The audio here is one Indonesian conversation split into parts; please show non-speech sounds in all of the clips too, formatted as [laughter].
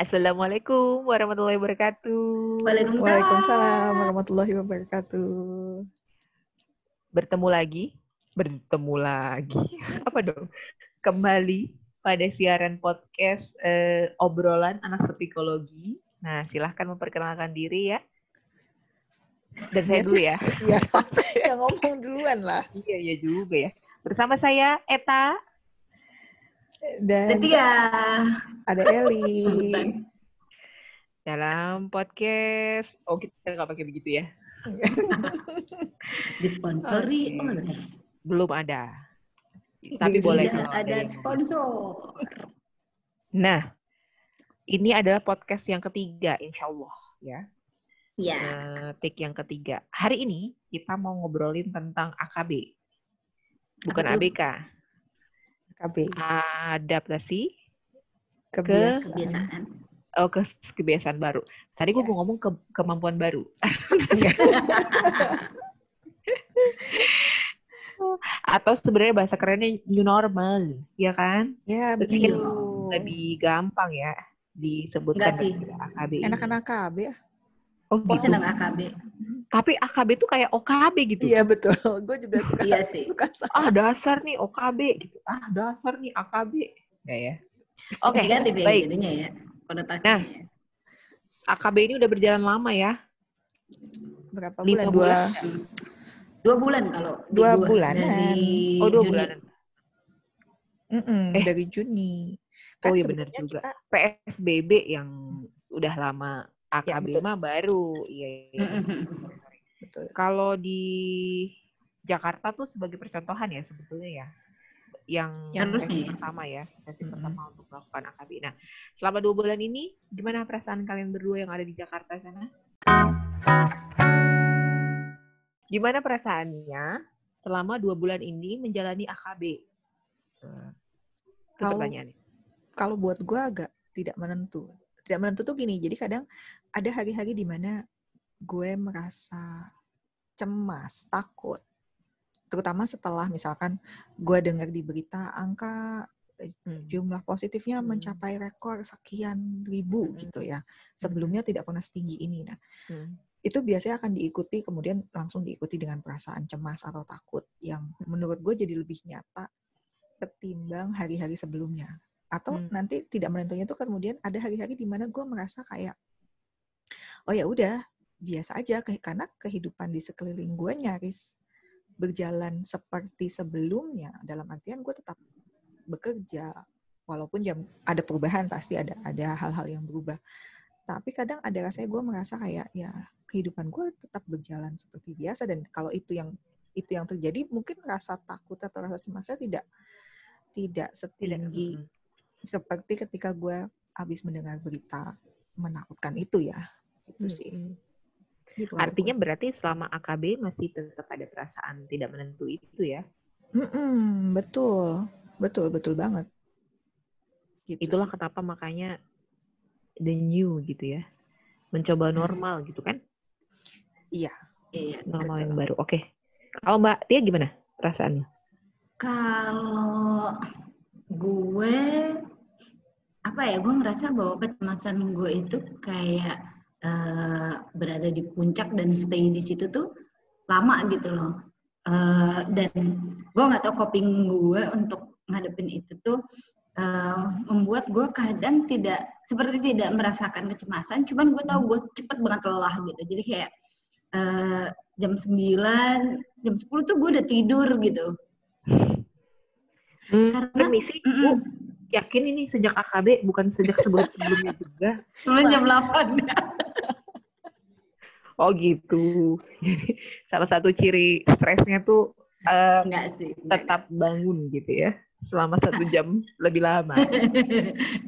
Assalamualaikum warahmatullahi wabarakatuh. Waalaikumsalam. Waalaikumsalam warahmatullahi wabarakatuh. Bertemu lagi, bertemu lagi. [laughs] Apa dong? Kembali pada siaran podcast eh, obrolan anak psikologi. Nah, silahkan memperkenalkan diri ya. Dan saya dulu ya. Iya, [laughs] [laughs] yang ngomong duluan lah. Iya, iya juga ya. Bersama saya Eta. Dan Setia. ada Eli. dalam podcast. Oh, kita nggak pakai begitu ya? [laughs] Disponsori Oke. oleh. Belum ada. Tapi Di- boleh kalau ada sponsor. Nah, ini adalah podcast yang ketiga, insya Allah ya. Ya. Eh, take yang ketiga. Hari ini kita mau ngobrolin tentang AKB, bukan? ABK. KB, Adaptasi kebiasaan. Kebiasaan. oh, ke kebiasaan baru. Tadi gue Yes. ngomong ke kemampuan baru. [laughs] Atau sebenarnya bahasa kerennya new normal, ya kan? Ya, begitu. Lebih gampang ya disebutkan Enggak sih. AKB. Enak-enak KB ya? Oh, Gue gitu. senang AKB. Tapi AKB tuh kayak OKB gitu. Iya, betul. [laughs] Gue juga suka. Iya [laughs] sih. suka sama. ah dasar nih OKB gitu ah dasar nih AKB ya ya oke Negatif ya baik jadinya ya. Konotasinya. Nah. AKB ini udah berjalan lama ya Berapa bulan? Dua, bulan Dua bulan kalau Dua gua. bulanan. Dari oh dua Juni. bulan Mm-mm, Eh. dari Juni. Oh, Kan iya benar juga. kita PSBB yang udah lama AKB betul. mah baru iya, iya. Betul. kalau di Jakarta tuh sebagai percontohan ya sebetulnya ya yang Yang sesi harusnya ya. pertama ya sesi Mm-mm. pertama untuk melakukan AKB. Nah, selama dua bulan ini gimana perasaan kalian berdua yang ada di Jakarta sana? Gimana perasaannya selama dua bulan ini menjalani AKB? Itu Kalau- pertanyaannya. kalau buat gue agak tidak menentu. Tidak menentu tuh gini, jadi kadang ada hari-hari di mana gue merasa cemas, takut. Terutama setelah misalkan gue dengar di berita angka eh, Hmm. jumlah positifnya Hmm. mencapai rekor sekian ribu Hmm. gitu ya. Sebelumnya tidak pernah setinggi ini. Nah, Hmm. itu biasanya akan diikuti kemudian langsung diikuti dengan perasaan cemas atau takut yang menurut gue jadi lebih nyata ketimbang hari-hari sebelumnya atau Hmm. nanti tidak menentunya tuh kemudian ada hari-hari di mana gue merasa kayak oh ya udah biasa aja karena kehidupan di sekeliling gue nyaris berjalan seperti sebelumnya dalam artian gue tetap bekerja walaupun jam ada perubahan pasti ada ada hal-hal yang berubah tapi kadang ada rasanya gue merasa kayak ya kehidupan gue tetap berjalan seperti biasa dan kalau itu yang itu yang terjadi mungkin rasa takut atau rasa cemasnya tidak tidak Tidak. setinggi mm. seperti ketika gue habis mendengar berita menakutkan itu ya itu Hmm, sih hmm. Gitu Artinya gue. berarti selama AKB masih tetap ada perasaan tidak menentu itu ya. Mm-mm, betul betul betul banget gitu Itulah sih. kenapa makanya the new gitu ya. Mencoba normal gitu kan. iya Iya. Normal Betul. yang baru. Oke. Kalau Mbak Tia gimana perasaannya? Kalau gue apa ya gue ngerasa bahwa kecemasan gue itu kayak eh, berada di puncak dan stay di situ tuh lama gitu loh Eh, dan gue nggak tahu coping gue untuk ngadepin itu tuh eh, membuat gue kadang tidak seperti tidak merasakan kecemasan cuman gue tahu gue cepet banget lelah gitu jadi kayak eh, jam 9 jam 10 tuh gue udah tidur gitu Hmm, Karena- permisi, Bu. Mm-mm. Yakin ini sejak AKB bukan sejak sebelum sebelumnya juga. Sebelum jam 8. Oh gitu. [laughs] Jadi salah satu ciri stresnya tuh eh, Enggak sih. Enggak, tetap bangun gitu ya selama satu jam [laughs] lebih lama.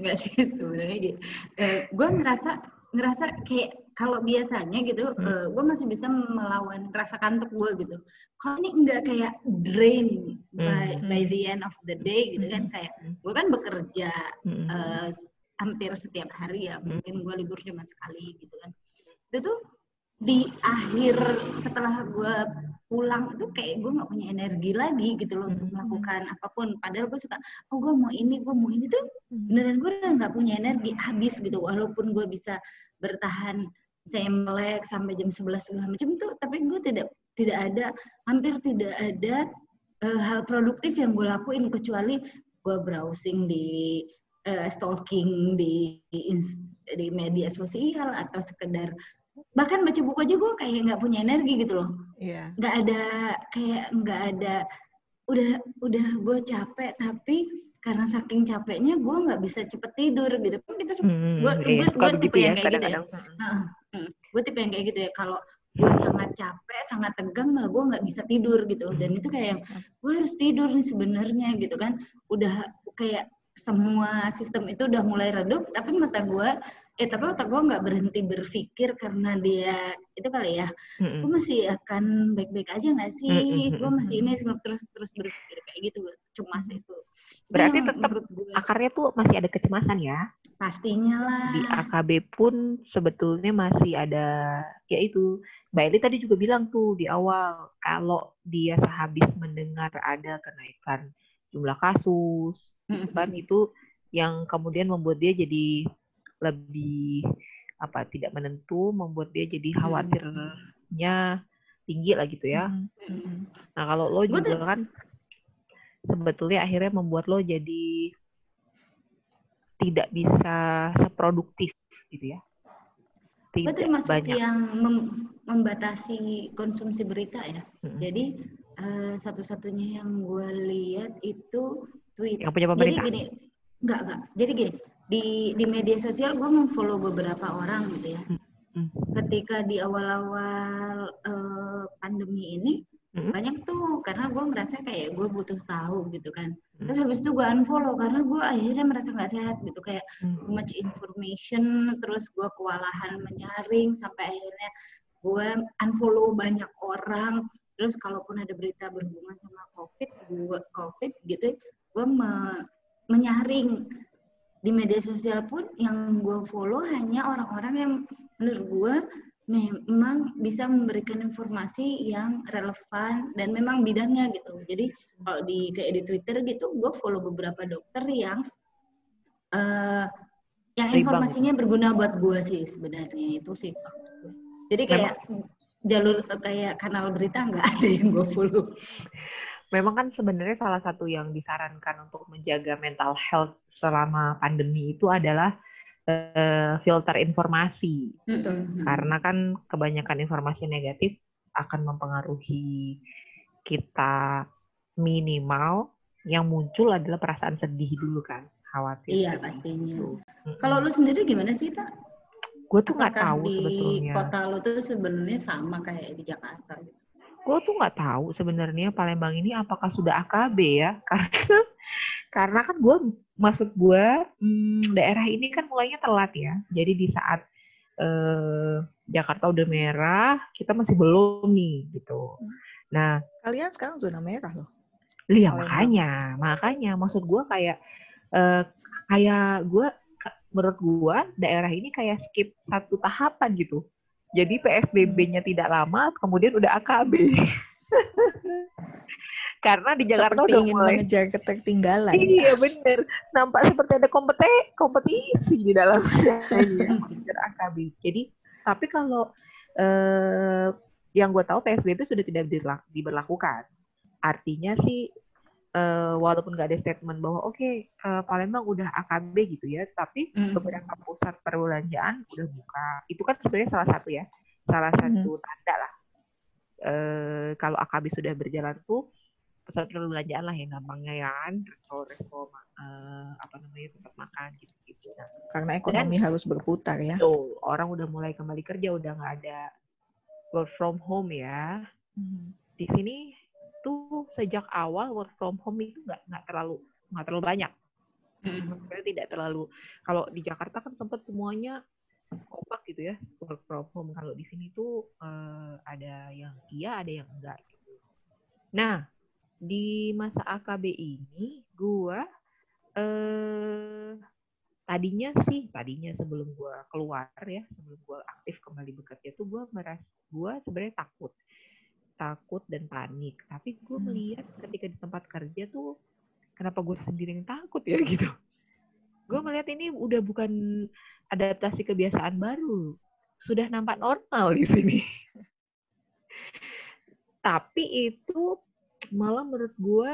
enggak sih sebenarnya gitu. Eh, gue ngerasa ngerasa kayak kalau biasanya gitu, Hmm. eh, gue masih bisa melawan rasa kantuk gue gitu. Kalau ini enggak kayak drain by, Hmm. by the end of the day gitu kan kayak Hmm. gue kan bekerja eh, hampir setiap hari ya, mungkin gue libur cuma sekali gitu kan. Itu tuh di akhir setelah gue pulang itu kayak gue nggak punya energi lagi gitu loh untuk Hmm. melakukan apa pun padahal gue suka oh gue mau ini gue mau ini tuh Hmm. beneran gue udah nggak punya energi habis gitu walaupun gue bisa bertahan saya melek sampai jam 11 segala macam tuh tapi gue tidak tidak ada hampir tidak ada eh, hal produktif yang gue lakuin kecuali gue browsing di eh, stalking di di media sosial atau sekedar bahkan baca buku aja gue kayak nggak punya energi gitu loh. Iya. nggak ada kayak nggak ada udah udah gue capek tapi karena saking capeknya gue nggak bisa cepet tidur gitu. Kan kita Hmm, iya, gua- suka gua tipe ya yang kayak gitu ya. kadang-kadang. gue tipe yang kayak gitu ya. Kalau gue sangat capek sangat tegang malah gue nggak bisa tidur gitu. Dan itu kayak gue harus tidur nih sebenarnya gitu kan. Udah kayak semua sistem itu udah mulai redup tapi mata gue eh tapi mata gue nggak berhenti berpikir karena dia itu kali ya gue masih akan baik-baik aja nggak sih Mm, mm, gue mm, masih ini terus terus berpikir kayak gitu cemas itu Berarti tetap gue Akarnya tuh masih ada kecemasan ya. pastinya lah Di AKB pun sebetulnya masih ada, ya itu. Mbak Eli tadi juga bilang tuh di awal, kalau dia sehabis mendengar ada kenaikan jumlah kasus, gitu Mm-mm. kan itu yang kemudian membuat dia jadi lebih apa tidak menentu, membuat dia jadi khawatirnya tinggi lah gitu ya. Hmm. Nah, kalau lo juga kan sebetulnya akhirnya membuat lo jadi tidak bisa seproduktif gitu ya. Tidak termasuk banyak. yang mem- membatasi konsumsi berita ya Mm-mm. jadi eh, satu-satunya yang gue lihat itu tweet Yang punya jadi pemerintah. gini enggak enggak jadi gini di di media sosial gue memfollow beberapa orang gitu ya Hmm. ketika di awal-awal eh, pandemi ini Mm-mm. banyak tuh karena gue merasa kayak gue butuh tahu gitu kan Hmm. terus habis itu gue unfollow karena gue akhirnya merasa nggak sehat gitu kayak Hmm. too much information terus gue kewalahan menyaring sampai akhirnya gue unfollow banyak orang terus kalaupun ada berita berhubungan sama covid gue covid gitu gue me- menyaring di media sosial pun yang gue follow hanya orang-orang yang menurut gue memang bisa memberikan informasi yang relevan dan memang bidangnya gitu. Jadi kalau di kayak di Twitter gitu gue follow beberapa dokter yang eh yang informasinya berguna buat gue sih sebenarnya. Itu sih jadi kayak jalur kayak kanal berita nggak ada yang gue follow [laughs] Memang kan sebenarnya salah satu yang disarankan untuk menjaga mental health selama pandemi itu adalah eh, filter informasi. Betul. Karena kan kebanyakan informasi negatif akan mempengaruhi kita minimal yang muncul adalah perasaan sedih dulu kan, khawatir. Iya, pastinya. Mm-mm. kalau lu sendiri gimana sih tak gue tuh nggak tahu di sebetulnya. kota lu tuh sebenarnya sama kayak di Jakarta gitu Gue tuh nggak tahu sebenarnya Palembang ini apakah sudah AKB ya, [laughs] karena karena kan gue maksud gue hmm, daerah ini kan mulainya telat ya. Jadi di saat eh, Jakarta udah merah, kita masih belum nih gitu. Nah, Kalian sekarang zona merah loh. Iya makanya, makanya maksud gua kayak eh, kayak ka- menurut gua daerah ini kayak skip satu tahapan gitu. Jadi PSBB-nya tidak lama, kemudian udah AKB. [laughs] Karena di Jakarta Seperti udah ingin mulai mengejar ketertinggalan. Iya bener, nampak seperti ada kompete kompetisi di dalamnya [laughs] ya, [laughs] mengejar AKB. Jadi tapi kalau eh, yang gue tahu PSBB sudah tidak diberlakukan. Artinya sih eh, walaupun nggak ada statement bahwa oke eh, Palembang udah AKB gitu ya, tapi Mm. beberapa pusat perbelanjaan udah buka. Itu kan sebenarnya salah satu ya, salah satu tanda lah. Eh, kalau AKB sudah berjalan tuh pusat perbelanjaan lah yang gampangnya ya kan, resto-resto eh, apa namanya tempat makan gitu-gitu. Nah, Karena ekonomi harus berputar ya. tuh orang udah mulai kembali kerja, udah nggak ada work from home ya. Hmm. Di sini tuh sejak awal work from home itu nggak nggak terlalu nggak terlalu banyak. Mm. Saya tidak terlalu kalau di Jakarta kan sempat semuanya kompak gitu ya work from home. Kalau di sini tuh eh, ada yang iya, ada yang enggak. Gitu. Nah di masa AKB ini, gua eh tadinya sih tadinya sebelum gue keluar ya sebelum gue aktif kembali bekerja tuh gue meras gue sebenarnya takut takut dan panik. Tapi gue Hmm. melihat ketika di tempat kerja tuh kenapa gue sendiri yang takut ya [laughs] gitu. Gue melihat ini udah bukan adaptasi kebiasaan baru. Sudah nampak normal di sini. [laughs] Tapi itu malah menurut gue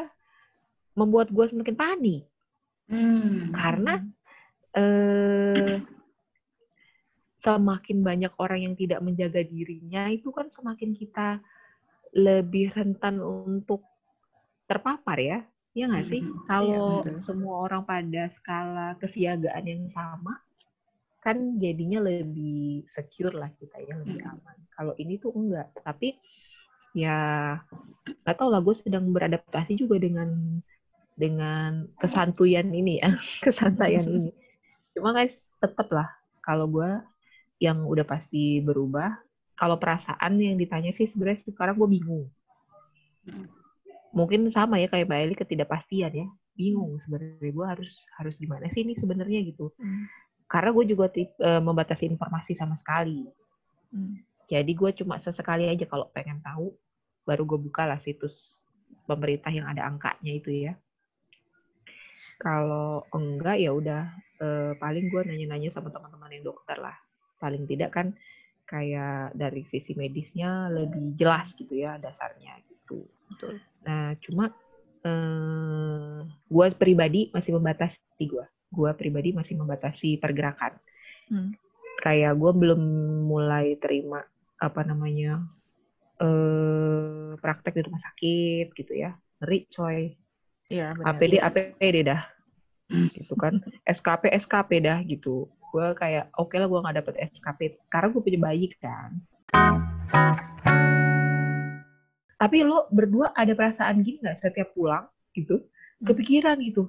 membuat gue semakin panik. Hmm. karena eh semakin banyak orang yang tidak menjaga dirinya itu kan semakin kita lebih rentan untuk terpapar ya ya nggak sih Mhm. kalau betul. semua orang pada skala kesiagaan yang sama kan jadinya lebih secure lah kita ya lebih Mhm. aman kalau ini tuh enggak tapi ya nggak tahu lah gue sedang beradaptasi juga dengan dengan kesantuyan ini ya [laughs] kesantaian ini cuma guys tetap lah kalau gue yang udah pasti berubah kalau perasaan yang ditanya sih sebenarnya sekarang gue bingung Mm. mungkin sama ya kayak Mbak Eli ketidakpastian ya bingung sebenarnya gue harus harus gimana sih ini sebenarnya gitu Hmm. karena gue juga tip- eh, membatasi informasi sama sekali Hmm. jadi gue cuma sesekali aja kalau pengen tahu baru gue buka lah situs pemerintah yang ada angkanya itu ya kalau enggak ya udah eh, paling gue nanya-nanya sama teman-teman yang dokter lah paling tidak kan kayak dari sisi medisnya lebih jelas gitu ya dasarnya gitu Betul. Nah, cuma eh gue pribadi masih membatasi gue. Gue pribadi masih membatasi pergerakan. Hmm. Kayak gue belum mulai terima apa namanya eh praktek di rumah sakit gitu ya. Ngeri coy. Iya, benar. APD Iya. APD dah. Gitu kan. SKP SKP dah gitu. Gue kayak oke lah gue nggak dapet SKP. Sekarang gue punya bayi kan. Tapi lo berdua ada perasaan gini nggak setiap pulang gitu? Kepikiran gitu.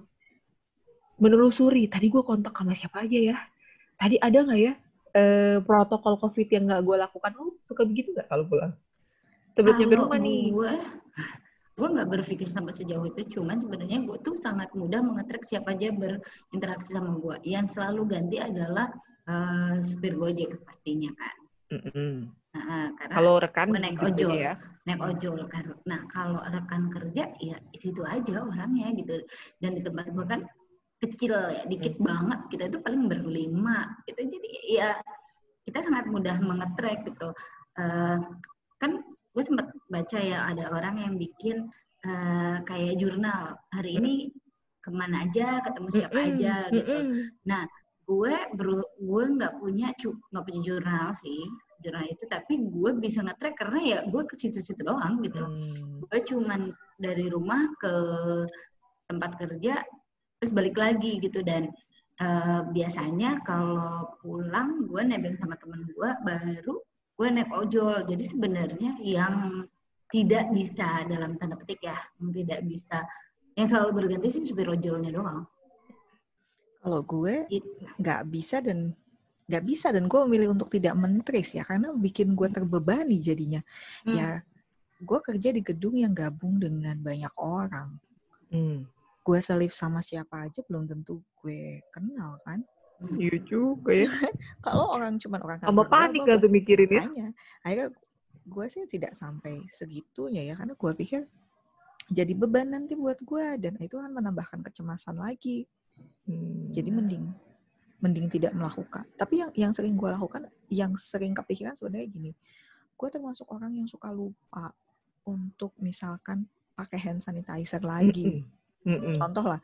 Menelusuri, tadi gue kontak sama siapa aja ya? Tadi ada nggak ya eh, protokol COVID yang nggak gue lakukan? Lo suka begitu nggak kalau pulang? Sebelum nyampe rumah nih. gue, gue nggak berpikir sampai sejauh itu. Cuman sebenarnya gue tuh sangat mudah mengetrack siapa aja berinteraksi sama gue. Yang selalu ganti adalah eh, supir gojek pastinya kan. Mm-mm. Nah, karena Kalau rekan gue naik gitu ojol. ya. naik ojol kan. Nah kalau rekan kerja ya itu itu aja orangnya gitu. Dan di tempat gue kan kecil ya, dikit banget. Kita itu paling berlima. Gitu. Jadi ya kita sangat mudah mengetrack gitu. Eh, kan gue sempat baca ya ada orang yang bikin eh, kayak jurnal hari ini ke mana aja, ketemu siapa Mm-mm, aja gitu mm-mm. gue beru gue nggak punya nggak punya jurnal sih jurnal itu tapi gue bisa nge-track karena ya gue ke situ-situ doang gitu loh Hmm. gue cuman dari rumah ke tempat kerja terus balik lagi gitu dan eh, biasanya kalau pulang gue nebeng sama temen gue baru gue naik ojol jadi sebenarnya yang tidak bisa dalam tanda petik ya yang tidak bisa yang selalu berganti sih supir ojolnya doang Kalau gue nggak bisa dan nggak bisa dan gue memilih untuk tidak mentris ya karena bikin gue terbebani jadinya. Hmm. Ya, gue kerja di gedung yang gabung dengan banyak orang. Hmm. Gue selip sama siapa aja belum tentu gue kenal kan. Iya juga ya. [laughs] Kalau orang cuma orang kantor gue, panik gak tuh mikirin ya? tanya. Akhirnya gue sih tidak sampai segitunya ya karena gue pikir jadi beban nanti buat gue dan itu kan menambahkan kecemasan lagi. Hmm. Jadi mending mending tidak melakukan. Tapi yang yang sering gue lakukan, yang sering kepikiran sebenarnya gini, gue termasuk orang yang suka lupa untuk misalkan pakai hand sanitizer lagi. Mm-mm. Contoh lah,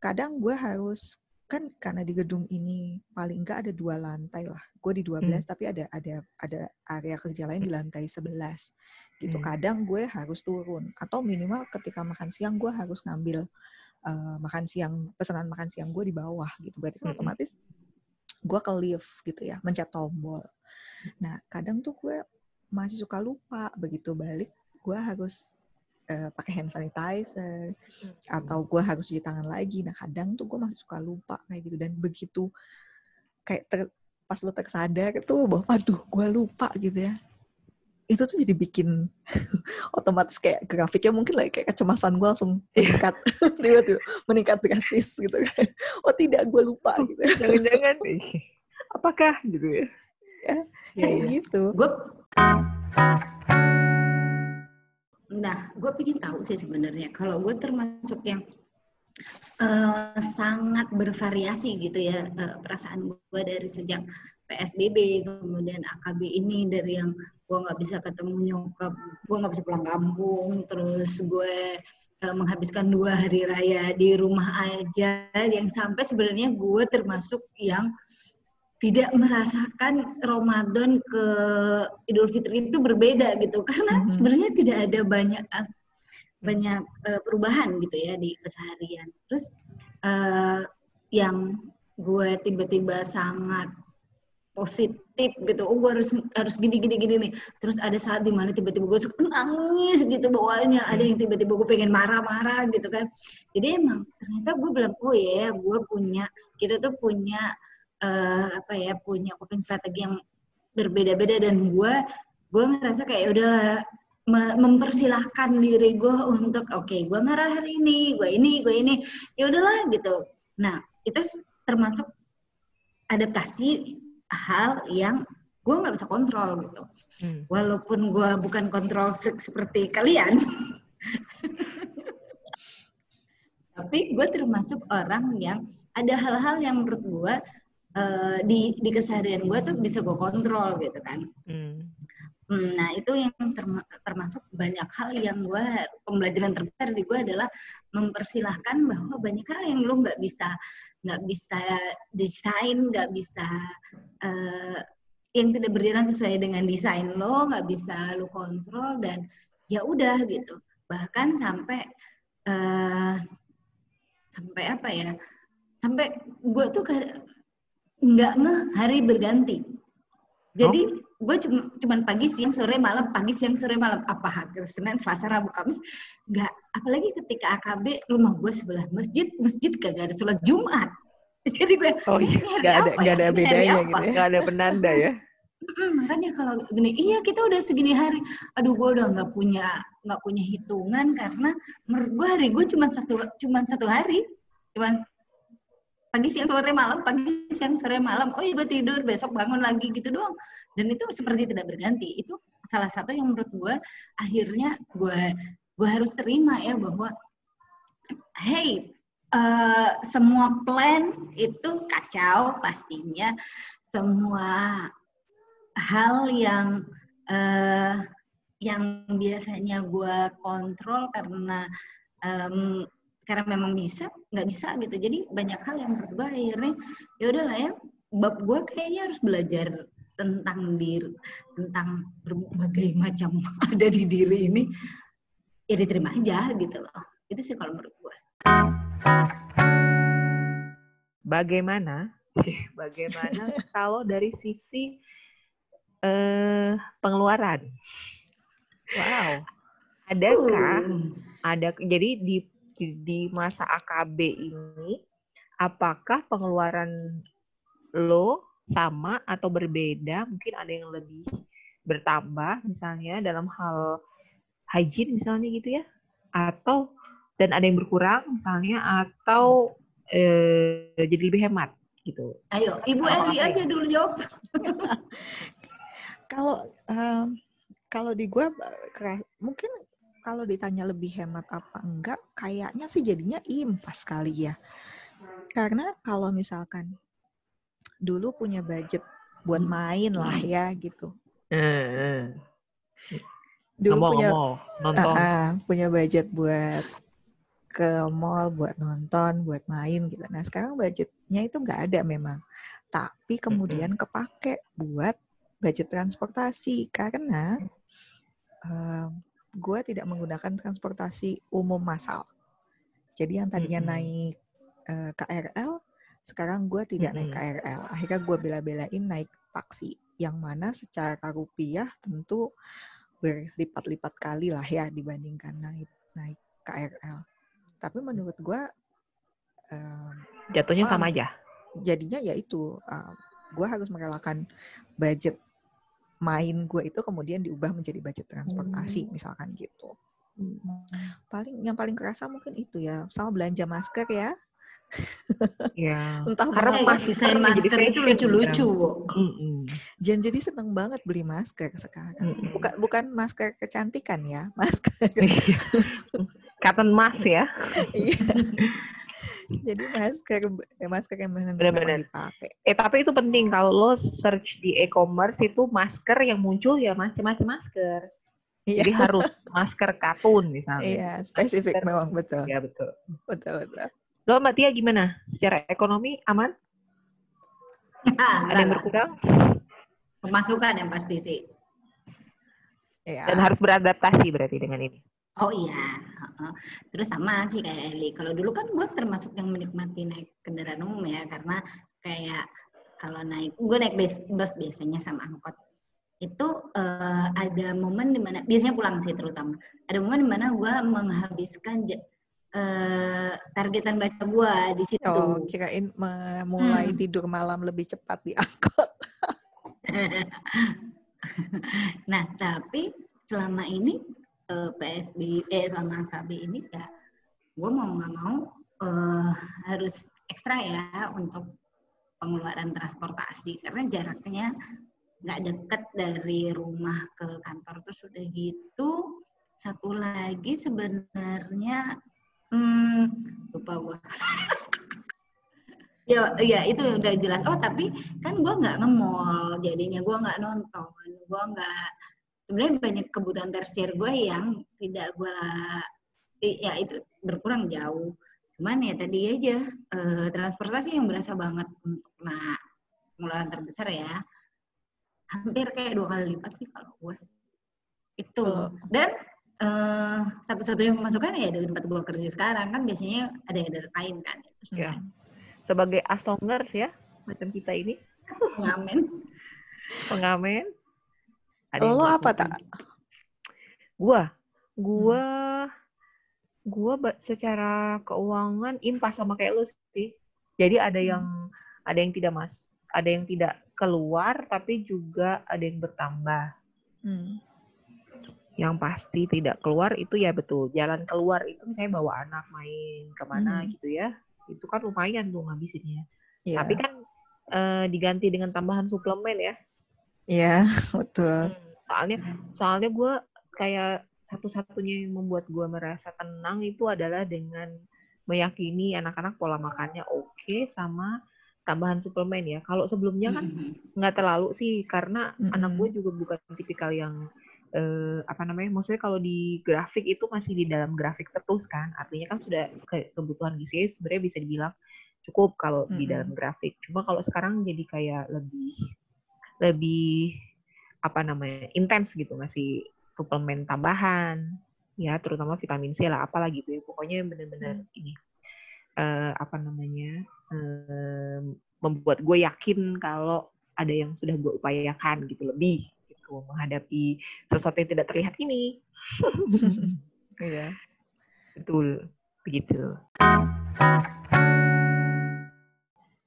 kadang gue harus kan karena di gedung ini paling enggak ada dua lantai lah. Gue di 12 Hmm. tapi ada ada ada area kerja lain di lantai 11. Gitu. Hmm. Kadang gue harus turun atau minimal ketika makan siang gue harus ngambil eh, makan siang pesanan makan siang gue di bawah gitu. Berarti kan Mm-mm. otomatis gue ke lift gitu ya, mencet tombol. Nah, kadang tuh gue masih suka lupa begitu balik gue harus eh, pakai hand sanitizer atau gue harus cuci tangan lagi. Nah kadang tuh gue masih suka lupa kayak gitu dan begitu kayak ter- pas lo tersadar itu bahwa aduh gue lupa gitu ya. itu tuh jadi bikin [laughs] otomatis kayak grafiknya mungkin lah kayak kecemasan gue langsung meningkat [laughs] tiba-tiba meningkat drastis gitu kan oh tidak gue lupa gitu [laughs] Jangan-jangan. Apakah gitu ya? ya Iya, kayak iya. gitu gue nah gue pengen tahu sih sebenarnya kalau gue termasuk yang eh, sangat bervariasi gitu ya eh, perasaan gue dari sejak PSBB kemudian AKB ini dari yang gue nggak bisa ketemu nyokap gue nggak bisa pulang kampung terus gue eh, menghabiskan dua hari raya di rumah aja yang sampai sebenarnya gue termasuk yang tidak merasakan Ramadan ke Idul Fitri itu berbeda gitu karena Mhm. sebenarnya tidak ada banyak banyak eh, perubahan gitu ya di keseharian. Terus eh, yang gue tiba-tiba sangat positif gitu, oh gue harus harus gini gini gini nih. Terus ada saat di mana tiba-tiba gue suka nangis gitu bawaannya, ada yang tiba-tiba gue pengen marah-marah gitu kan. Jadi emang ternyata gue bilang oh ya gue punya kita tuh punya eh, apa ya punya coping strategi yang berbeda-beda. Dan gue gue ngerasa kayak "Ya me- mempersilahkan diri gue untuk oke gue marah hari ini gue ini gue ini. Ya udahlah gitu. Nah itu termasuk adaptasi hal yang gue nggak bisa kontrol gitu. Hmm. walaupun gue bukan kontrol freak seperti kalian. [laughs] Tapi gue termasuk orang yang ada hal-hal yang menurut gue eh, di di keseharian gue tuh bisa gue kontrol gitu kan Hmm. Hmm, Nah, itu yang terma- termasuk banyak hal yang gue pembelajaran terbesar di gue adalah mempersilahkan bahwa banyak hal yang lo nggak bisa nggak bisa desain, nggak bisa eh, yang tidak berjalan sesuai dengan desain lo, nggak bisa lo kontrol dan ya udah gitu. Bahkan sampai eh, sampai apa ya? Sampai gue tuh nggak ngeh hari berganti. Jadi gue cuma cuman pagi siang sore malam. Pagi siang sore malam. Apa hari Senin Selasa Rabu Kamis? Nggak. Apalagi ketika AKB rumah gue sebelah masjid masjid kagak ada sholat Jumat. [laughs] Jadi gue Oh iya, ini hari nggak ada apa nggak ya? ada Ini hari bedanya apa? gitu ya. Nggak ada penanda ya? [laughs] Mm, makanya kalau gini iya kita udah segini hari. Aduh gue udah nggak punya nggak punya hitungan karena menurut gue hari gue cuma satu cuma satu hari. Cuma pagi siang sore malam. Pagi siang sore malam. Oh iya gue tidur. Besok bangun lagi. Gitu doang. Dan itu seperti tidak berganti. Itu salah satu yang menurut gue akhirnya gue gue harus terima ya bahwa hey eh, semua plan itu kacau pastinya. Semua hal yang eh, yang biasanya gue kontrol karena em, karena memang bisa nggak bisa gitu. Jadi banyak hal yang gue akhirnya ya udahlah ya bab gue kayaknya harus belajar tentang diri tentang berbagai [laughs] macam ada di diri ini ya diterima aja gitu loh. Itu sih kalau menurut gue Bagaimana? [laughs] Bagaimana kalau dari sisi eh pengeluaran? wow. Adakah Uh, ada jadi di di, di masa AKB ini apakah pengeluaran lo sama atau berbeda? Mungkin ada yang lebih bertambah misalnya dalam hal hygiene misalnya gitu ya. Atau dan ada yang berkurang misalnya atau eh, jadi lebih hemat gitu. ayo ibu Eli ya? aja dulu jawab [laughs] kalau em, kalau di gue mungkin kalau ditanya lebih hemat apa enggak kayaknya sih jadinya impas kali ya. Karena kalau misalkan dulu punya budget buat main lah ya gitu. Eh, dulu punya ngomong-ngomong nonton. Ah, ah, punya budget buat ke mall, buat nonton, buat main gitu. Nah sekarang budgetnya itu nggak ada memang, tapi kemudian kepake buat budget transportasi. Karena gue tidak menggunakan transportasi umum massal. Jadi yang tadinya Mm-mm. naik eh, KRL, sekarang gue tidak naik Mm-mm. KRL. Akhirnya gue bela-belain naik taksi, yang mana secara rupiah tentu berlipat-lipat kali lah ya dibandingkan naik naik KRL. Tapi menurut gue em, Jatuhnya sama Wah. aja. jadinya ya itu gue harus merelakan budget main gue itu kemudian diubah menjadi budget transportasi Hmm. misalkan gitu. Paling yang paling kerasa mungkin itu ya sama belanja masker ya. Ya. [laughs] Entah Karena masker desain masker itu lucu-lucu. kan. Mm-mm. dan jadi seneng banget beli masker sekarang. Mm-mm. Bukan bukan masker kecantikan ya, [laughs] masker. Iya. Cotton mask ya. Iya. [laughs] jadi masker eh, masker yang Benar-benar. dipakai. Eh tapi itu penting kalau lo search di e-commerce itu masker yang muncul ya macam-macam masker. Iya. Jadi harus masker katun misalnya. Iya, spesifik Masker- memang betul. Ya betul. Betul betul. Lo Mbak Tia gimana? Secara ekonomi aman? Ada yang berkurang? Pemasukan yang pasti sih. Iya. Dan harus beradaptasi berarti dengan ini. Oh iya, terus sama sih kayak Eli. Kalau dulu kan gue termasuk yang menikmati naik kendaraan umum ya, karena kayak kalau naik, gue naik bus, bus biasanya sama angkot. Itu eh, ada momen di mana, biasanya pulang sih terutama, ada momen di mana gue menghabiskan eh, targetan baca gue di situ. Oh, kirain memulai Hmm. tidur malam lebih cepat di angkot. [laughs] nah, tapi selama ini eh, PSB, eh selama KB ini ya, gue mau nggak mau eh, harus ekstra ya untuk pengeluaran transportasi. Karena jaraknya nggak deket dari rumah ke kantor terus udah gitu. Satu lagi sebenarnya hmm, lupa gue [laughs] ya ya itu udah jelas. Oh tapi kan gue nggak nge-mall jadinya gue nggak nonton gue nggak sebenarnya banyak kebutuhan tersier gue yang tidak gue ya itu berkurang jauh. Cuman ya tadi aja eh, transportasi yang berasa banget untuk nah pengeluaran terbesar ya. Hampir kayak dua kali lipat sih kalau gue itu. Oh. dan eh, satu-satunya pemasukan ya dari tempat gue kerja sekarang. Kan biasanya ada yang dari lain kan terus Ya. Sebagai asongers ya, macam kita ini, ngamen pengamen. Lo apa, Tak? Gua, gua, gua ba- secara keuangan impas sama kayak lu sih. Jadi ada Hmm. yang ada yang tidak mas, ada yang tidak keluar, tapi juga ada yang bertambah. Hmm. Yang pasti tidak keluar itu ya betul. Jalan keluar itu misalnya bawa anak main ke mana Hmm. gitu ya. Itu kan lumayan tuh ngabisinnya. Iya. Tapi kan eh, diganti dengan tambahan suplemen ya. Iya, [laughs] betul. Soalnya soalnya gue kayak satu-satunya yang membuat gue merasa tenang itu adalah dengan meyakini anak-anak pola makannya oke sama tambahan suplemen ya. Kalau sebelumnya kan Mm-mm. nggak terlalu sih karena anak Mm-mm. gue juga bukan tipikal yang eh, apa namanya maksudnya kalau di grafik itu masih di dalam grafik terus kan artinya kan sudah ke- kebutuhan gizi sebenarnya bisa dibilang cukup kalau di Mm-mm. dalam grafik cuma kalau sekarang jadi kayak lebih lebih apa namanya intens gitu ngasih suplemen tambahan ya terutama vitamin C lah apalah gitu ya pokoknya bener-bener ini eh, apa namanya eh, membuat gue yakin kalau ada yang sudah gue upayakan gitu lebih gitu menghadapi sesuatu yang tidak terlihat ini [laughs] Iya. betul begitu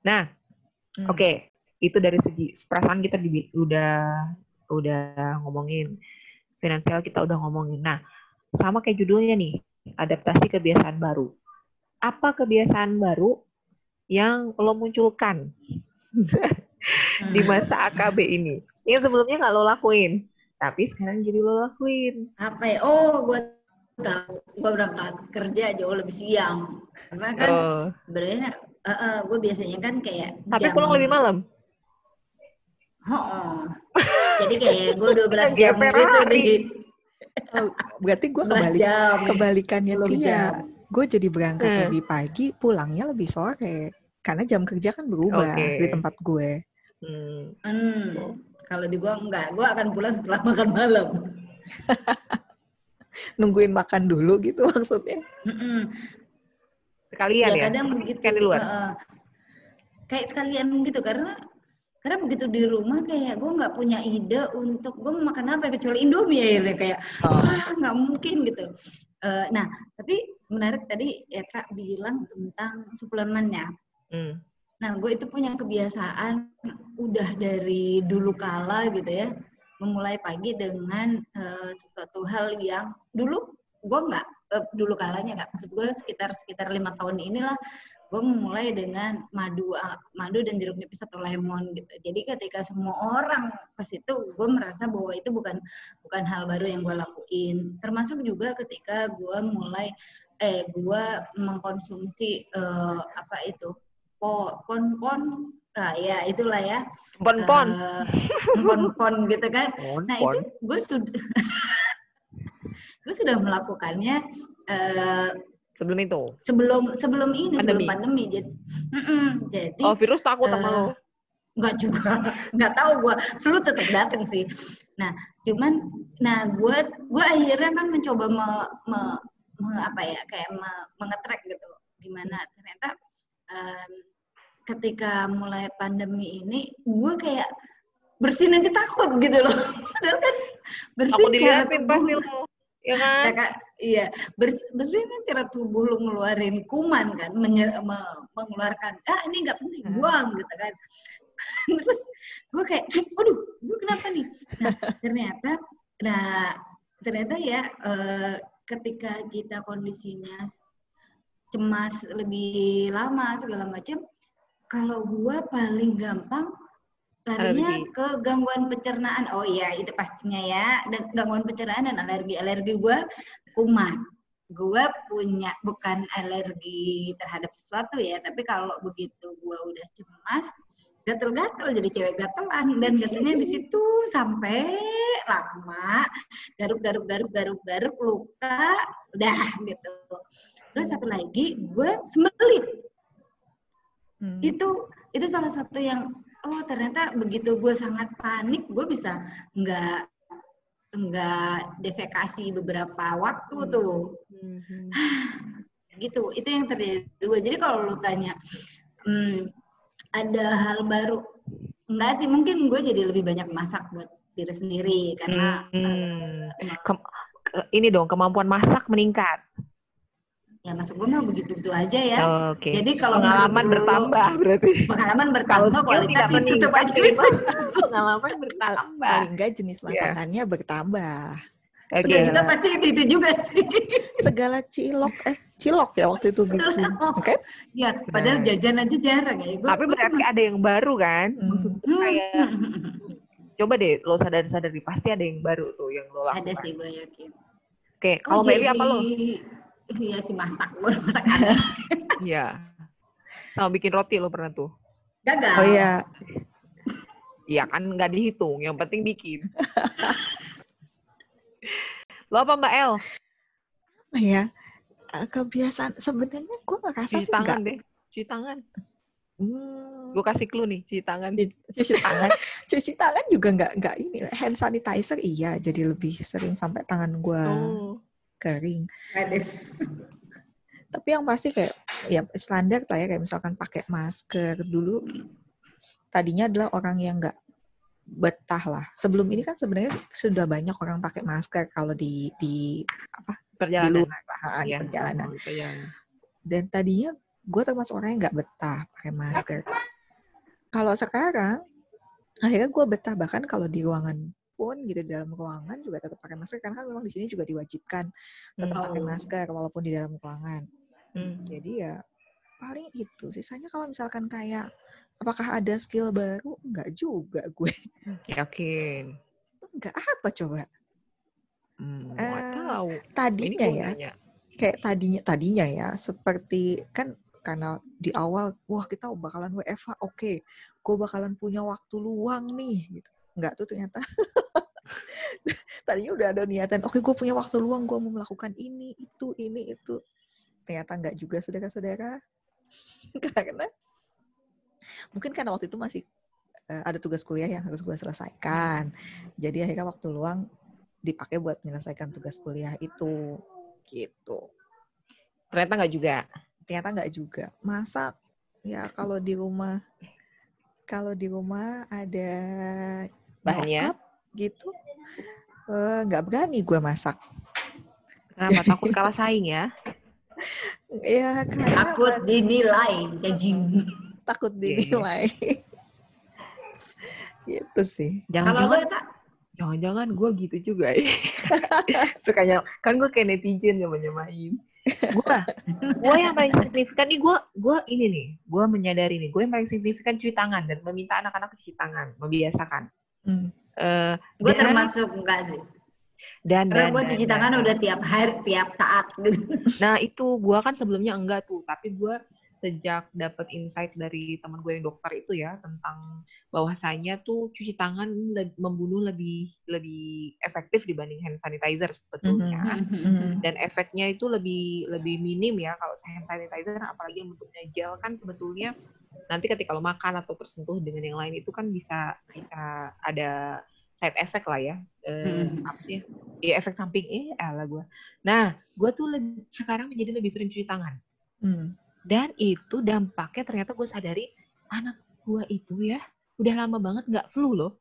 nah Hmm. oke itu dari segi perasaan kita di, udah udah ngomongin finansial kita udah ngomongin. Nah sama kayak judulnya nih adaptasi kebiasaan baru. Apa kebiasaan baru yang lo munculkan [laughs] di masa AKB ini? Yang sebelumnya nggak lo lakuin tapi sekarang jadi lo lakuin. Apa ya? Oh gue tahu. Gue berangkat kerja jauh lebih siang. Karena kan oh. sebenarnya gue biasanya kan kayak tapi jam- pulang lebih malam Oh, jadi kayak gue 12 jam gitu hari. di Oh, berarti gue 12 kebalik jam. kebalikannya Tia. Gue jadi berangkat Hmm. lebih pagi, pulangnya lebih sore. Karena jam kerja kan berubah Oke. di tempat gue. hmm. Hmm, kalau di gue enggak, gue akan pulang setelah makan malam. [laughs] Nungguin makan dulu gitu maksudnya. Mm-mm. sekalian ya, ya kadang begitu. Kan di luar. Heeh. kayak sekalian gitu karena karena begitu di rumah kayak gue nggak punya ide untuk gue mau makan apa ya, kecuali Indomie ya akhirnya kayak ah nggak mungkin gitu. Eh, nah tapi menarik tadi ya kak bilang tentang suplemen ya. Hmm. Nah gue itu punya kebiasaan udah dari dulu kala gitu ya. memulai pagi dengan uh, sesuatu hal yang dulu gue nggak uh, dulu kalanya nggak maksud gue sekitar sekitar lima tahun inilah gue memulai dengan madu madu dan jeruk nipis atau lemon gitu. Jadi ketika semua orang ke situ gue merasa bahwa itu bukan bukan hal baru yang gue lakuin. Termasuk juga ketika gue mulai eh gue mengkonsumsi uh, apa itu pon pon ah, ya itulah ya. Pon pon. uh, [laughs] pon pon gitu kan. Nah itu gue sudah [laughs] gue sudah melakukannya uh, sebelum itu? Sebelum sebelum ini pandemi. sebelum pandemi? jadi mm -mm, jadi oh virus takut sama uh, lo nggak juga [laughs] nggak tahu gue flu tetap datang sih. Nah cuman nah gue gue akhirnya kan mencoba me, me, me apa ya kayak me, mengetrek gitu gimana. Ternyata um, ketika mulai pandemi ini gue kayak bersih nanti takut gitu loh. [laughs] Padahal kan bersih cara tubuh ya kan? Ya, kak, iya bersih kan cara tubuh lu ngeluarin kuman kan menye, me, mengeluarkan ah ini nggak penting hmm. buang gitu kan. [laughs] Terus gue kayak aduh gue kenapa nih? Nah ternyata nah ternyata ya eh, ketika kita kondisinya cemas lebih lama segala macam kalau gue paling gampang larinya ke gangguan pencernaan. Oh iya, itu pastinya ya. Dan gangguan pencernaan dan alergi. Alergi gue kuman. Gue punya bukan alergi terhadap sesuatu ya, tapi kalau begitu gue udah cemas, gatel-gatel jadi cewek gatelan dan gatelnya di situ sampai lama garuk garuk garuk garuk garuk luka udah gitu terus satu lagi gue sembelit hmm. itu itu salah satu yang oh ternyata begitu gue sangat panik gue bisa nggak nggak defekasi beberapa waktu hmm. tuh hmm. gitu itu yang terjadi dua jadi kalau lu tanya hmm, ada hal baru enggak sih mungkin gue jadi lebih banyak masak buat diri sendiri karena hmm. uh, Kem ini dong kemampuan masak meningkat ya masuk gue mah begitu begitu aja ya. Oh, Oke. Okay. Jadi kalau pengalaman bertambah berarti. Pengalaman bertambah kualitas itu tetap aja. [laughs] pengalaman bertambah. Paling enggak jenis iya. masakannya yeah. bertambah. Okay. Segala, kita pasti itu, itu juga sih. Segala cilok eh cilok ya waktu itu bikin. Oke. Okay? Ya, padahal jajan aja jarang ya. Gua, Tapi berarti ada yang baru kan? Hmm. Maksudnya hmm. kayak coba deh lo sadar-sadar pasti ada yang baru tuh yang lo lakukan. Ada sih gue yakin. Oke, okay, kalau oh, Meli apa lo? Iya sih masak, gue masak aneh. [laughs] Iya. Sama bikin roti lo pernah tuh. Gagal. Oh iya. Iya kan nggak dihitung, yang penting bikin. [laughs] lo apa Mbak El? Apa ya? Kebiasaan sebenarnya gue nggak kasih cuci tangan deh, cuci tangan. Hmm. Gue kasih clue nih, cuci tangan. Cuci, cuci tangan, [laughs] cuci tangan juga nggak nggak ini. Hand sanitizer iya, jadi lebih sering sampai tangan gue oh kering. Tapi yang pasti kayak ya standar lah ya kayak misalkan pakai masker dulu. Tadinya adalah orang yang nggak betah lah. Sebelum ini kan sebenarnya sudah banyak orang pakai masker kalau di di apa perjalanan. di luar lah, ya, di perjalanan. Dan tadinya gue termasuk orang yang nggak betah pakai masker. Kalau sekarang akhirnya gue betah bahkan kalau di ruangan pun gitu di dalam ruangan juga tetap pakai masker karena kan memang di sini juga diwajibkan tetap oh. pakai masker walaupun di dalam ruangan. Hmm. Jadi ya paling itu. Sisanya kalau misalkan kayak apakah ada skill baru? Enggak juga gue. [laughs] Yakin. Enggak apa coba? Hmm, uh, tahu. Tadinya ya. Kayak tadinya tadinya ya seperti kan karena di awal wah kita bakalan WFH oke okay, gue bakalan punya waktu luang nih gitu Enggak tuh ternyata. [laughs] Tadinya udah ada niatan, oke okay, gue punya waktu luang, gue mau melakukan ini, itu, ini, itu. Ternyata enggak juga saudara-saudara. [laughs] karena mungkin karena waktu itu masih uh, ada tugas kuliah yang harus gue selesaikan. Jadi akhirnya waktu luang dipakai buat menyelesaikan tugas kuliah itu. Gitu. Ternyata enggak juga. Ternyata enggak juga. Masak, ya kalau di rumah kalau di rumah ada bahannya. Gitu. Eh, nggak uh, berani gue masak. Kenapa? Takut kalah saing ya? [laughs] Ya karena takut masih... dinilai jajing. Takut iya, iya. dinilai. [laughs] Gitu sih. Jangan kalau lo tak jangan-jangan gue gitu juga ya. [laughs] Sukanya, kan gue kayak netizen yang menyemain. Gue, gue yang paling signifikan nih, gue, gue ini nih, gue menyadari nih, gue yang paling signifikan cuci tangan dan meminta anak-anak cuci tangan, membiasakan. Hmm. Eh, Gue termasuk enggak sih. dan Karena dan, gue cuci dan, tangan dan. udah tiap hari, tiap saat gitu. [laughs] Nah itu gue kan sebelumnya enggak tuh, tapi gue sejak dapat insight dari teman gue yang dokter itu ya tentang bahwasanya tuh cuci tangan le- membunuh lebih lebih efektif dibanding hand sanitizer sebetulnya. Hmm. Dan efeknya itu lebih lebih minim ya kalau hand sanitizer apalagi yang bentuknya gel kan sebetulnya nanti ketika lo makan atau tersentuh dengan yang lain itu kan bisa bisa ada side effect lah ya. Eh, Hmm. apa sih? Ya efek samping eh ala gue. Nah, gue tuh lebih, sekarang menjadi lebih sering cuci tangan. Hmm. Dan itu dampaknya ternyata gue sadari anak gue itu ya udah lama banget nggak flu loh.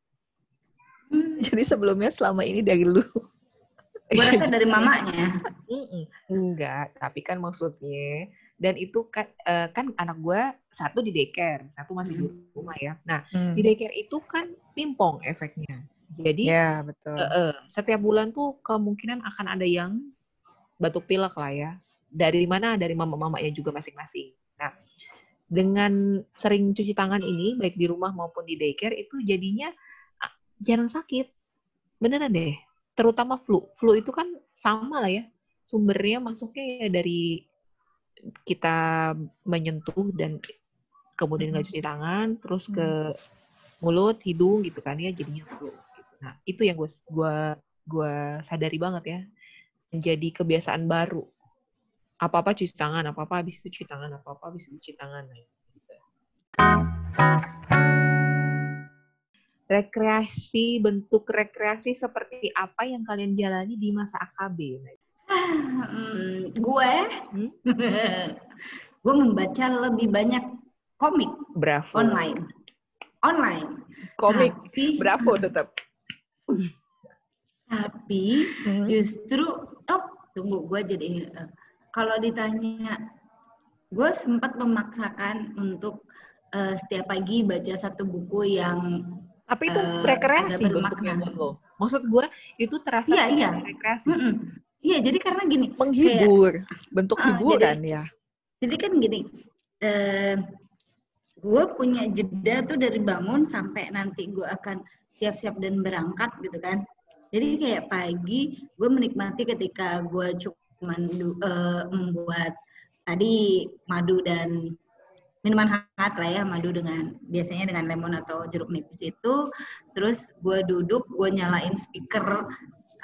Hmm. Jadi sebelumnya selama ini dari lu. Gue rasa dari [laughs] mamanya. Enggak, tapi kan maksudnya dan itu kan eh, kan anak gue satu di daycare, satu masih di rumah ya. Nah Hmm. di daycare itu kan pimpong efeknya. Jadi Ya, betul. eh, eh, setiap bulan tuh kemungkinan akan ada yang batuk pilek lah ya. Dari mana? Dari mama-mamanya juga masing-masing. Nah dengan sering cuci tangan ini baik di rumah maupun di daycare itu jadinya jarang sakit. Beneran deh. Terutama flu. Flu itu kan sama lah ya. Sumbernya masuknya ya dari kita menyentuh dan kemudian nggak cuci tangan, terus ke mulut, hidung gitu kan ya jadinya flu. Gitu. Nah itu yang gue gua gua sadari banget ya menjadi kebiasaan baru. Apa-apa cuci tangan, apa-apa habis itu cuci tangan, apa-apa habis itu cuci tangan. Nah, gitu. Rekreasi, bentuk rekreasi seperti apa yang kalian jalani di masa AKB? Nah, Hmm, gue, Hmm? [laughs] gue membaca lebih banyak komik Bravo. online. Online. Komik. Tapi, Bravo tetap. tapi Hmm. justru, oh tunggu gue jadi eh, kalau ditanya, gue sempat memaksakan untuk eh, setiap pagi baca satu buku yang Tapi itu Eh, rekreasi bentuknya buat lo. Maksud gue itu terasa Iya, iya. rekreasi. Mm-mm. Iya, jadi karena gini, Menghibur, bentuk Ah, hiburan ya. jadi kan gini, eh, gue punya jeda tuh dari bangun sampai nanti gue akan siap-siap dan berangkat gitu kan. Jadi kayak pagi gue menikmati ketika gue cuman du- eh, membuat tadi madu dan minuman hangat lah ya, madu dengan biasanya dengan lemon atau jeruk nipis itu. Terus gue duduk, gue nyalain speaker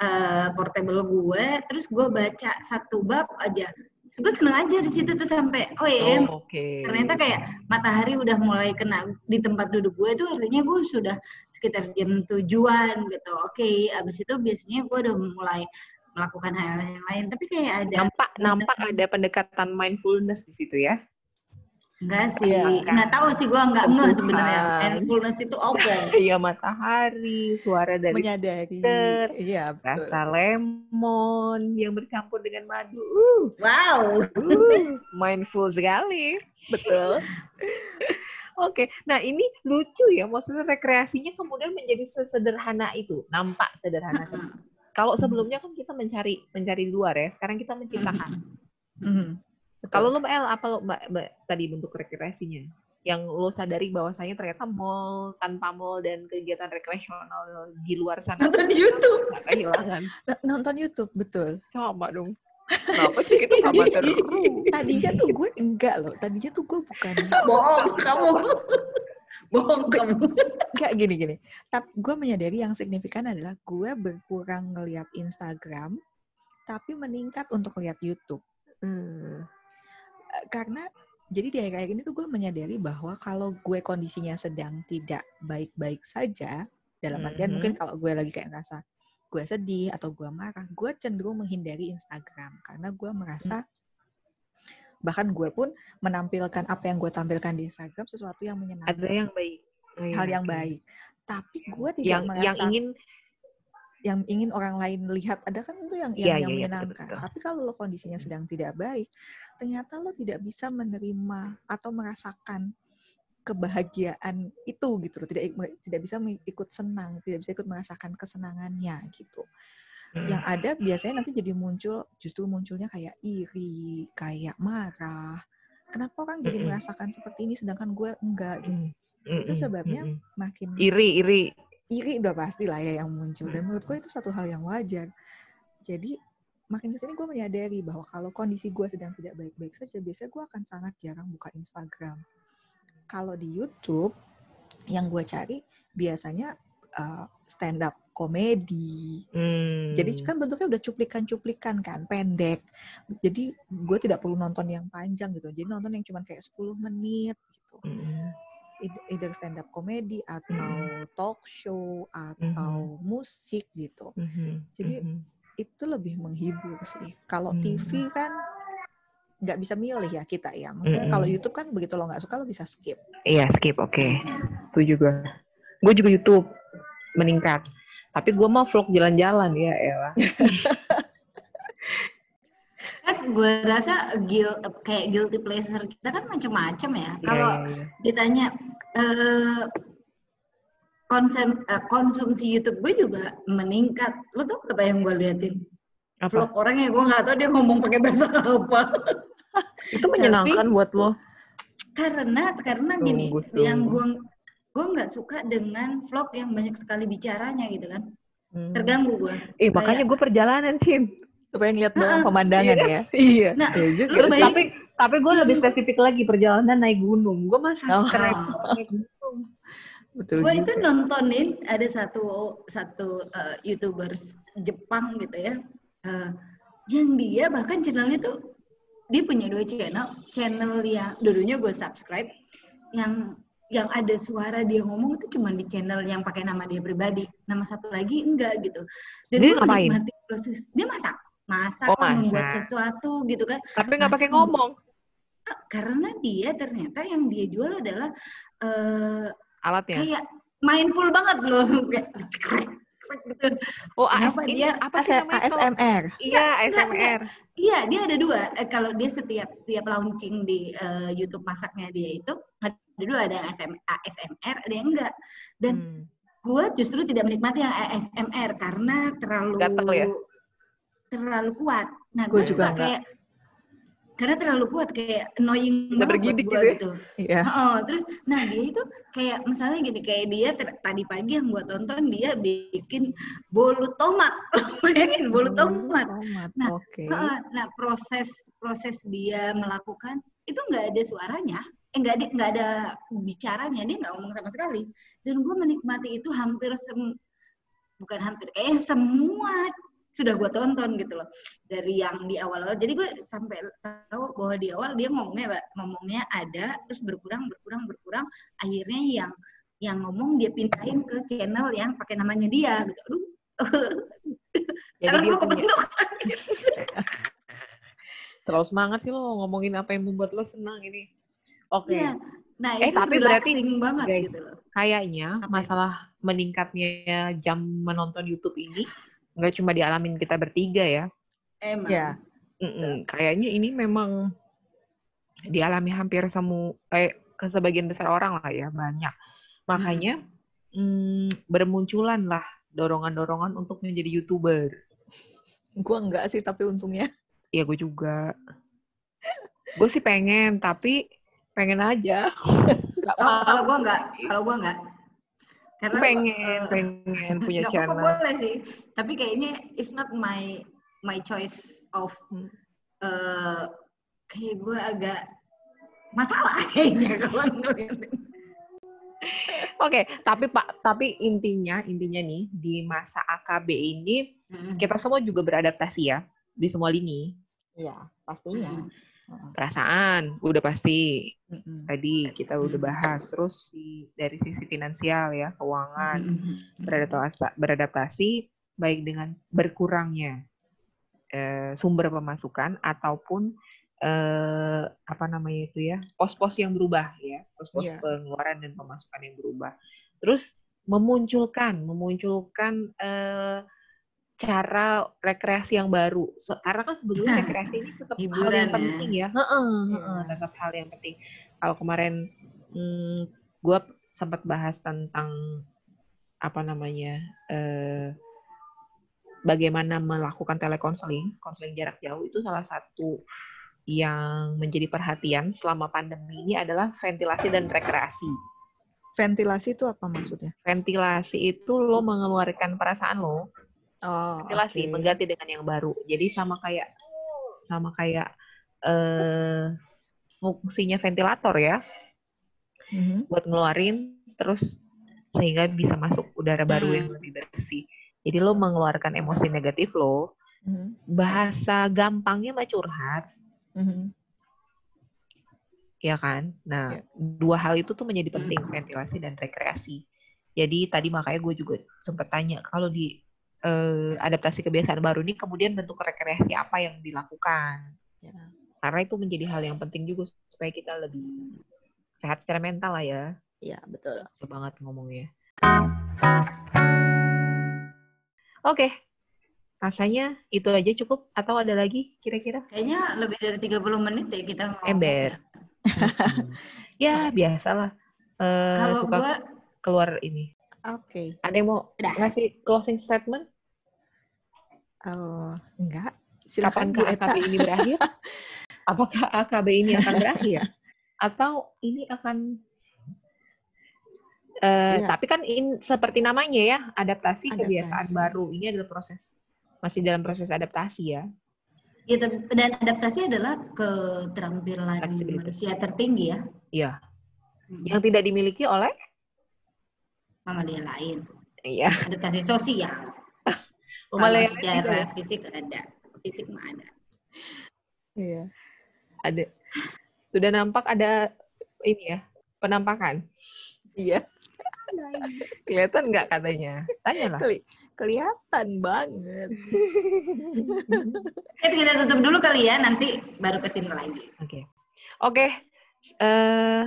eh, portable gue, terus gue baca satu bab aja. Gue seneng aja di situ tuh sampai, oh iya, Oh, Oke. ternyata kayak matahari udah mulai kena di tempat duduk gue itu artinya gue sudah sekitar jam tujuan gitu. Oke, abis itu biasanya gue udah mulai melakukan hal yang lain. Tapi kayak ada nampak nampak ada pendekatan mindfulness di situ ya. Enggak sih, Kan. nggak tahu sih gue nggak ngeh sebenarnya mindfulness itu apa. Iya matahari, suara dari Menyadari. Ter- Iya, betul. rasa lemon yang bercampur dengan madu. Uh, Wow. uh, mindful sekali. Betul. [laughs] Oke, nah ini lucu ya, maksudnya rekreasinya kemudian menjadi sesederhana itu, nampak sederhana. Kalau sebelumnya kan kita mencari mencari di luar ya, sekarang kita menciptakan. Kalau lo El, apa lo Mbak, Mbak tadi bentuk rekreasinya? Yang lo sadari bahwasanya ternyata mall tanpa mall dan kegiatan rekreasional di luar sana Nonton di YouTube. kehilangan. Nonton YouTube, betul. Sama dong. Kenapa sih kita sama terus? Tadinya tuh gue enggak loh. Tadinya tuh gue bukan Bohong kamu. Bohong kamu. enggak gini-gini. Tapi gue menyadari yang signifikan adalah gue berkurang ngelihat Instagram, tapi meningkat untuk lihat YouTube. Hmm. Karena jadi di akhir-akhir ini tuh gue menyadari bahwa kalau gue kondisinya sedang tidak baik-baik saja, dalam artian Mhm. mungkin kalau gue lagi kayak ngerasa gue sedih atau gue marah, gue cenderung menghindari Instagram karena gue merasa bahkan gue pun menampilkan apa yang gue tampilkan di Instagram sesuatu yang menyenangkan, Ada yang baik. Oh, iya, hal yang baik. Tapi gue tidak Yang merasa yang ingin yang ingin orang lain lihat ada kan itu yang Iya, yang, iya, yang iya, menyenangkan. betul-betul. Tapi kalau lo kondisinya sedang tidak baik, ternyata lo tidak bisa menerima atau merasakan kebahagiaan itu gitu loh tidak tidak bisa ikut senang tidak bisa ikut merasakan kesenangannya gitu yang ada biasanya nanti jadi muncul justru munculnya kayak iri kayak marah kenapa orang jadi Mm-mm. merasakan seperti ini sedangkan gue enggak gitu Mm, Itu sebabnya mm, makin iri iri. Iri udah pasti lah ya yang muncul. Dan Hmm. menurut gue itu satu hal yang wajar. Jadi makin ke sini gue menyadari bahwa kalau kondisi gue sedang tidak baik-baik saja biasanya gue akan sangat jarang buka Instagram. Kalau di YouTube yang gue cari biasanya uh, stand up komedi. Hmm. jadi kan bentuknya udah cuplikan-cuplikan kan pendek. Jadi gue tidak perlu nonton yang panjang gitu. Jadi nonton yang cuma kayak 10 menit gitu. Mm, Eith- either stand up comedy atau Hmm. talk show atau musik gitu. mhm, Jadi itu lebih menghibur sih. Kalau Hmm. TV kan nggak bisa milih ya kita ya. Maksudnya Mm-mm. kalau YouTube kan begitu lo nggak suka lo bisa skip. Iya skip oke. Setuju gue. Gue juga YouTube meningkat. Tapi gue mah vlog jalan-jalan ya Ella. [laughs] kan gue rasa guilt kayak guilty pleasure kita kan macam-macam ya. Kalau Iya, iya, iya. ditanya eh, konsum eh, konsumsi YouTube gue juga meningkat. Lo tau apa yang gue liatin? Apa? Vlog orang yang gue nggak tahu dia ngomong pakai bahasa [laughs] apa. Itu menyenangkan buat lo. karena karena gini, Sungguh, yang gue gue nggak suka dengan vlog yang banyak sekali bicaranya gitu kan. Hmm. Terganggu gue. Eh makanya gue perjalanan Cin. Supaya ngeliat doang pemandangan ya. Iya. Nah, Ya juga Terus sih. tapi tapi gue lebih spesifik lagi perjalanan naik gunung. Gue masa Oh. keren naik gunung. Betul gue itu nontonin ada satu satu uh, youtubers Jepang gitu ya, uh, yang dia bahkan channelnya tuh dia punya dua channel, channel yang dulunya gue subscribe, yang yang ada suara dia ngomong itu cuma di channel yang pakai nama dia pribadi, nama satu lagi enggak gitu. Dan Dia gue ngapain? menikmati proses dia masak, masak, Oh, lah, membuat masak. sesuatu gitu kan. Tapi nggak pakai ngomong. Karena dia ternyata yang dia jual adalah uh, Alatnya. kayak mindful banget loh [laughs] gitu. Oh, Kenapa ini dia- apa sih AS- namanya? ASMR. Iya, ASMR. Iya, dia ada dua. Eh, kalau dia setiap setiap launching di eh, YouTube masaknya dia itu ada dua, ada yang ASM, ASMR, ada yang enggak. Dan Hmm. gue justru tidak menikmati yang ASMR karena terlalu Gatel ya? Terlalu kuat. Nah, Gua gue juga kayak karena terlalu kuat kayak annoying Udah banget buat gue gitu ya? gitu. Iya. Oh, terus nah dia itu kayak misalnya gini kayak dia ter- tadi pagi yang gua tonton dia bikin bolu tomat. [laughs] Bayangin bolu tomat. Tomat. Nah, Oke. Heeh, Nah, proses proses dia melakukan itu nggak ada suaranya, eh nggak ada nggak ada bicaranya, dia nggak ngomong sama sekali. Dan gue menikmati itu hampir sem bukan hampir, kayak semua sudah gue tonton gitu loh dari yang di awal-awal. Jadi gue sampai tahu bahwa di awal dia ngomongnya ngomongnya ada, terus berkurang berkurang berkurang, akhirnya yang yang ngomong dia pindahin ke channel yang pakai namanya dia gitu. Aduh. [laughs] Jadi dia gue kebentuk [laughs] terlalu semangat sih lo ngomongin apa yang membuat lo senang ini. Oke. Iya. Nah, Eh, itu tapi berarti, banget guys, gitu loh. Kayaknya Apa masalah meningkatnya jam menonton YouTube ini nggak cuma dialamin kita bertiga ya. Emang. Ya. Kayaknya ini memang dialami hampir semu eh, ke sebagian besar orang lah ya banyak. Makanya mm, bermunculan lah dorongan-dorongan untuk menjadi youtuber. Gua enggak sih tapi untungnya. Iya gue juga. gue sih pengen tapi pengen aja. [laughs] Gak Oh, kalau gua enggak, kalau gua enggak. Karena pengen, eh, pengen punya nggak apa-apa, channel. boleh sih. Tapi kayaknya it's not my my choice of Hmm. eh kayak gue agak masalah [laughs] kayaknya kalau ngeliatin. Oke, tapi Pak, tapi intinya intinya nih di masa AKB ini Mm. kita semua juga beradaptasi ya di semua lini. Iya, pastinya. Mm. Heeh. Perasaan udah pasti. Tadi kita udah bahas terus si, dari sisi finansial ya, keuangan, Mm. beradaptasi, beradaptasi baik dengan berkurangnya eh, sumber pemasukan ataupun eh, apa namanya itu ya pos-pos yang berubah ya pos-pos Iya. pengeluaran dan pemasukan yang berubah. Terus memunculkan memunculkan eh, cara rekreasi yang baru So- karena kan sebetulnya rekreasi ini tetap hal Hiburan yang ya. penting ya Heeh, Iya. heeh, tetap hal yang penting kalau kemarin hmm, gue sempat bahas tentang apa namanya eh, bagaimana melakukan telekonseling, konseling jarak jauh itu salah satu yang menjadi perhatian selama pandemi ini adalah ventilasi dan rekreasi. Ventilasi itu apa maksudnya? Ventilasi itu lo mengeluarkan perasaan lo. Oh, Ventilasi oke. mengganti dengan yang baru. Jadi sama kayak sama kayak eh fungsinya ventilator ya, Mhm. buat ngeluarin terus sehingga bisa masuk udara baru yang lebih bersih. Jadi lo mengeluarkan emosi negatif lo. Mhm. Bahasa gampangnya mah curhat, Mhm. ya kan? Nah, Ya. dua hal itu tuh menjadi penting, ventilasi dan rekreasi. Jadi tadi makanya gue juga sempat tanya kalau di eh, adaptasi kebiasaan baru ini kemudian bentuk rekreasi apa yang dilakukan? Ya. Karena itu menjadi hal yang penting juga supaya kita lebih sehat secara mental lah ya. Iya, betul. Susah banget ngomongnya. Oke, rasanya itu aja cukup atau ada lagi kira-kira? Kayaknya lebih dari 30 menit ya kita ngomong. Ember. [laughs] Ya biasalah. Eh, Kalau suka gua keluar ini. Oke. Ada yang mau Udah. ngasih closing statement? Oh, enggak. Kapan Silakan Bu Eta. AKB ini berakhir? [laughs] Apakah AKB ini akan berakhir? Atau ini akan eh, Iya. tapi kan in, seperti namanya ya, adaptasi, kebiasaan Adaptasi. baru. Ini adalah proses masih dalam proses adaptasi ya. ya, dan adaptasi adalah keterampilan manusia tertinggi ya. Iya. Hmm. Yang tidak dimiliki oleh Mamalia lain. iya, Adaptasi sosial. Kalau secara juga. fisik ada. Fisik mah ada. Iya. Ada. Sudah nampak ada ini ya, penampakan. Iya, Kelihatan nggak katanya? Tanyalah. keli- kelihatan banget. Oke, kita tutup dulu kali ya, nanti baru ke sini lagi. Oke. Oke. Eh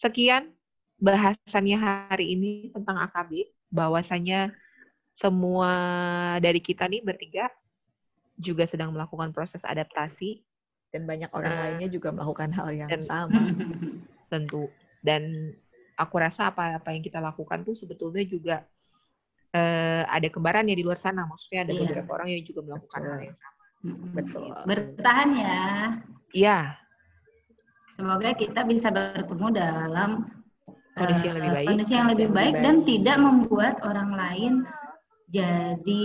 sekian bahasannya hari ini tentang AKB. Bahwasanya semua dari kita nih bertiga juga sedang melakukan proses adaptasi Dan banyak orang Nah. lainnya juga melakukan hal yang Dan- sama. [laughs] tentu. Dan aku rasa apa-apa yang kita lakukan tuh sebetulnya juga eh, ada kembarannya di luar sana. Maksudnya ada Iya. beberapa orang yang juga melakukan hal Betul. yang sama. Betul. Bertahan ya. Iya, Semoga kita bisa bertemu dalam Kondisi yang eh, lebih baik. kondisi yang lebih Kondisi yang baik lebih dan baik. tidak membuat orang lain jadi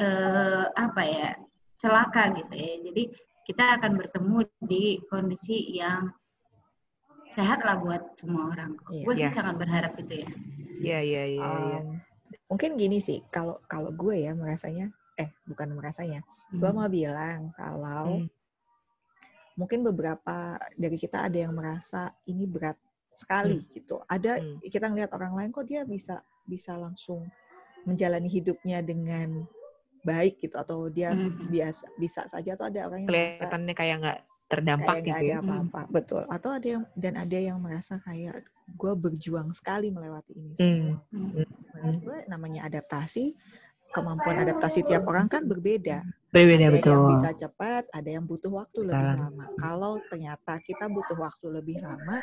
eh, apa ya celaka gitu ya. Jadi kita akan bertemu di kondisi yang sehat lah buat semua orang. Iya. Gue sih Iya. sangat berharap itu ya. iya, iya, iya. iya. Mungkin gini sih, kalau kalau gue ya merasanya, eh bukan merasanya, gue Hmm. mau bilang kalau Hmm. mungkin beberapa dari kita ada yang merasa ini berat sekali gitu. Ada Hmm. kita ngelihat orang lain kok dia bisa bisa langsung menjalani hidupnya dengan baik gitu atau dia Hmm. biasa bisa saja atau ada orang yang merasa Kelihatannya kayak nggak terdampak kayak gitu ada ya. apa-apa betul atau ada yang dan ada yang merasa kayak gue berjuang sekali melewati ini Hmm. semua Hmm. menurut gue namanya adaptasi kemampuan adaptasi tiap orang kan berbeda. Berbeda ada yang bisa cepat ada yang butuh waktu lebih lama. Kalau ternyata kita butuh waktu lebih lama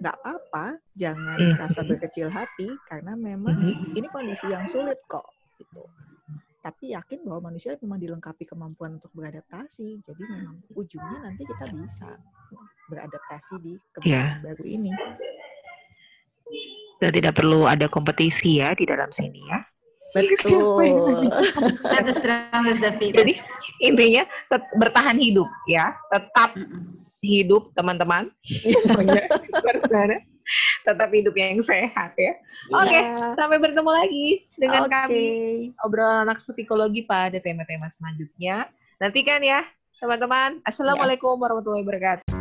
nggak apa jangan Mhm. merasa berkecil hati karena memang Mhm. ini kondisi yang sulit kok gitu. Tapi yakin bahwa manusia memang dilengkapi kemampuan untuk beradaptasi. Jadi memang ujungnya nanti kita bisa beradaptasi di kebiasaan baru ini. Dan tidak perlu ada kompetisi ya di dalam sini ya. Betul Let the strongest. Jadi intinya tet- bertahan hidup ya, tetap hidup teman-teman. [laughs] Tetap hidup yang sehat ya. Oke, Iya. sampai bertemu lagi dengan Oke. kami obrolan anak psikologi pada tema-tema selanjutnya. Nantikan ya teman-teman. Assalamualaikum warahmatullahi wabarakatuh.